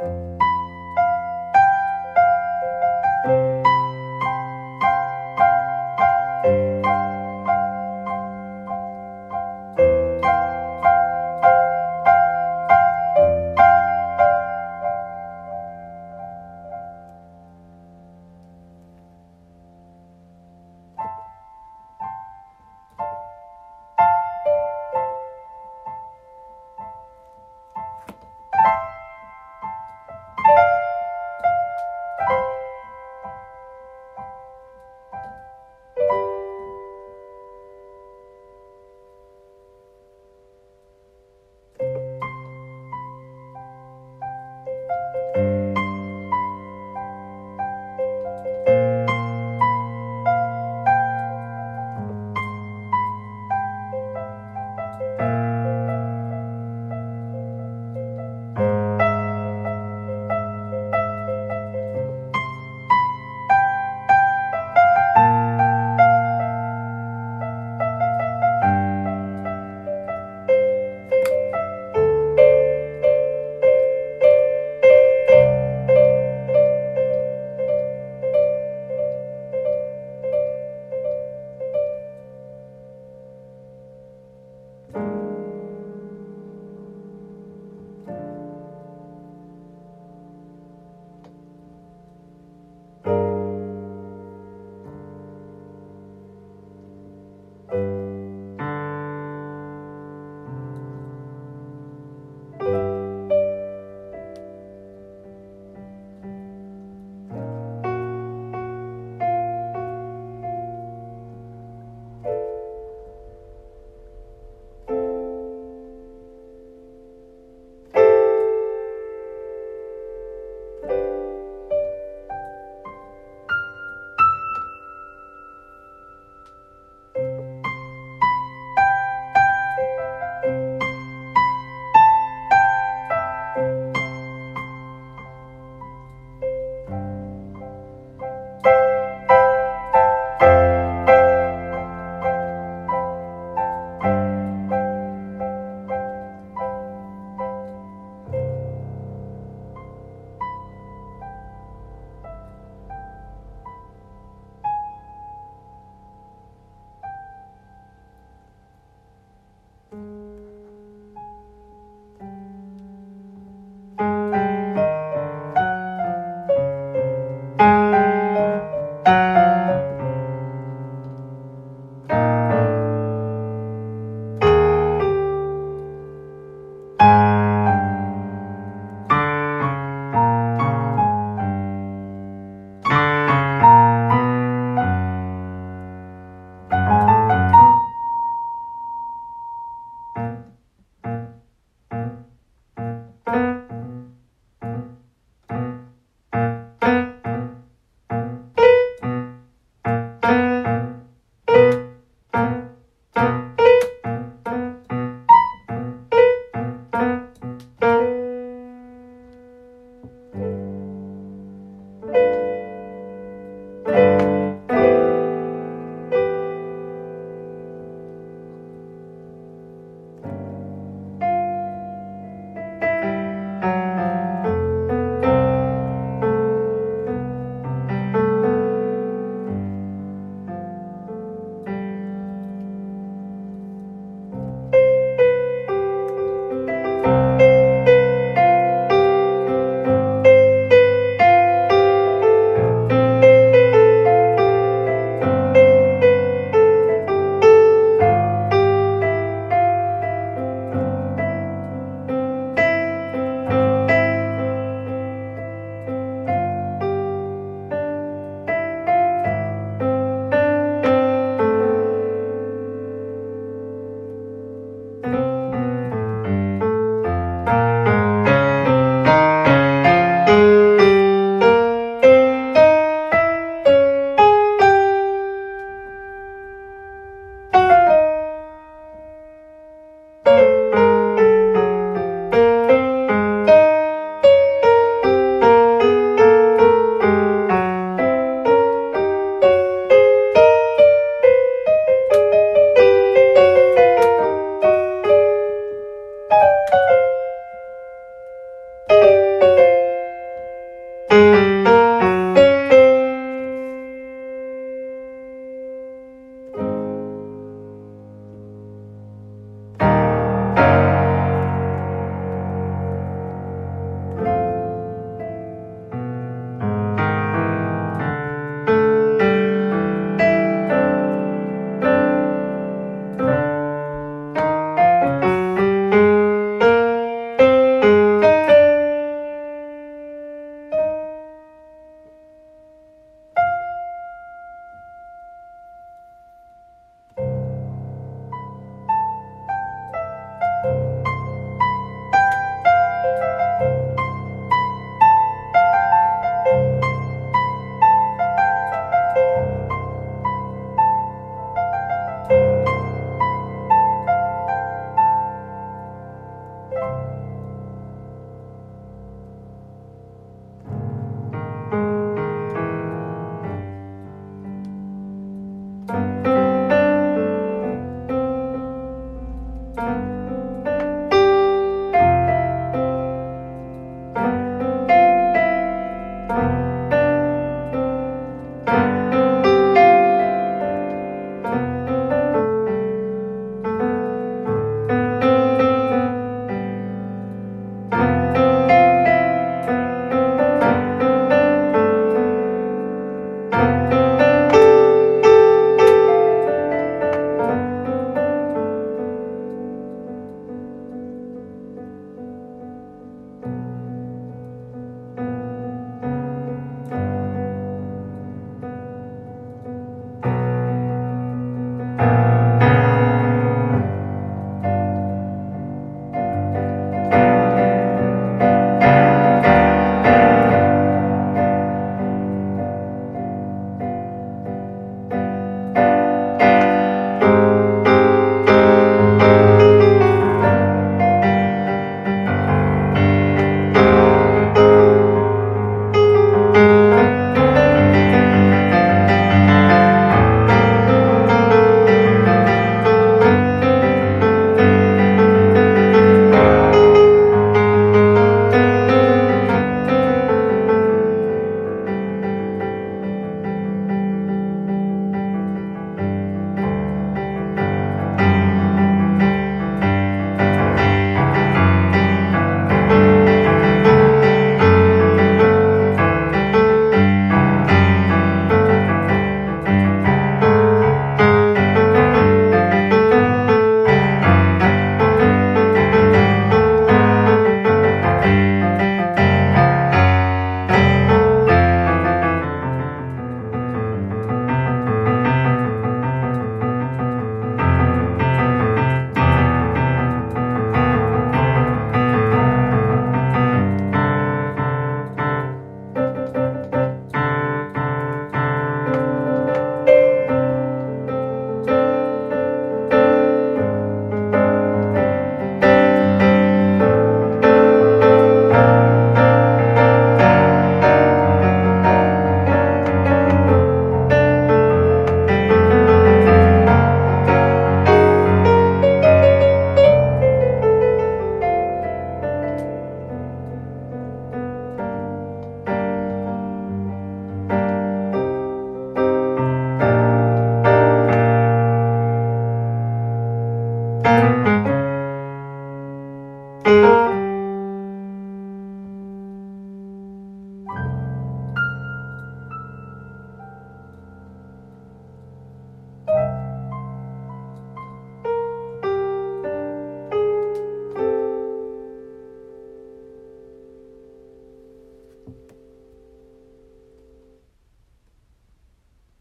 you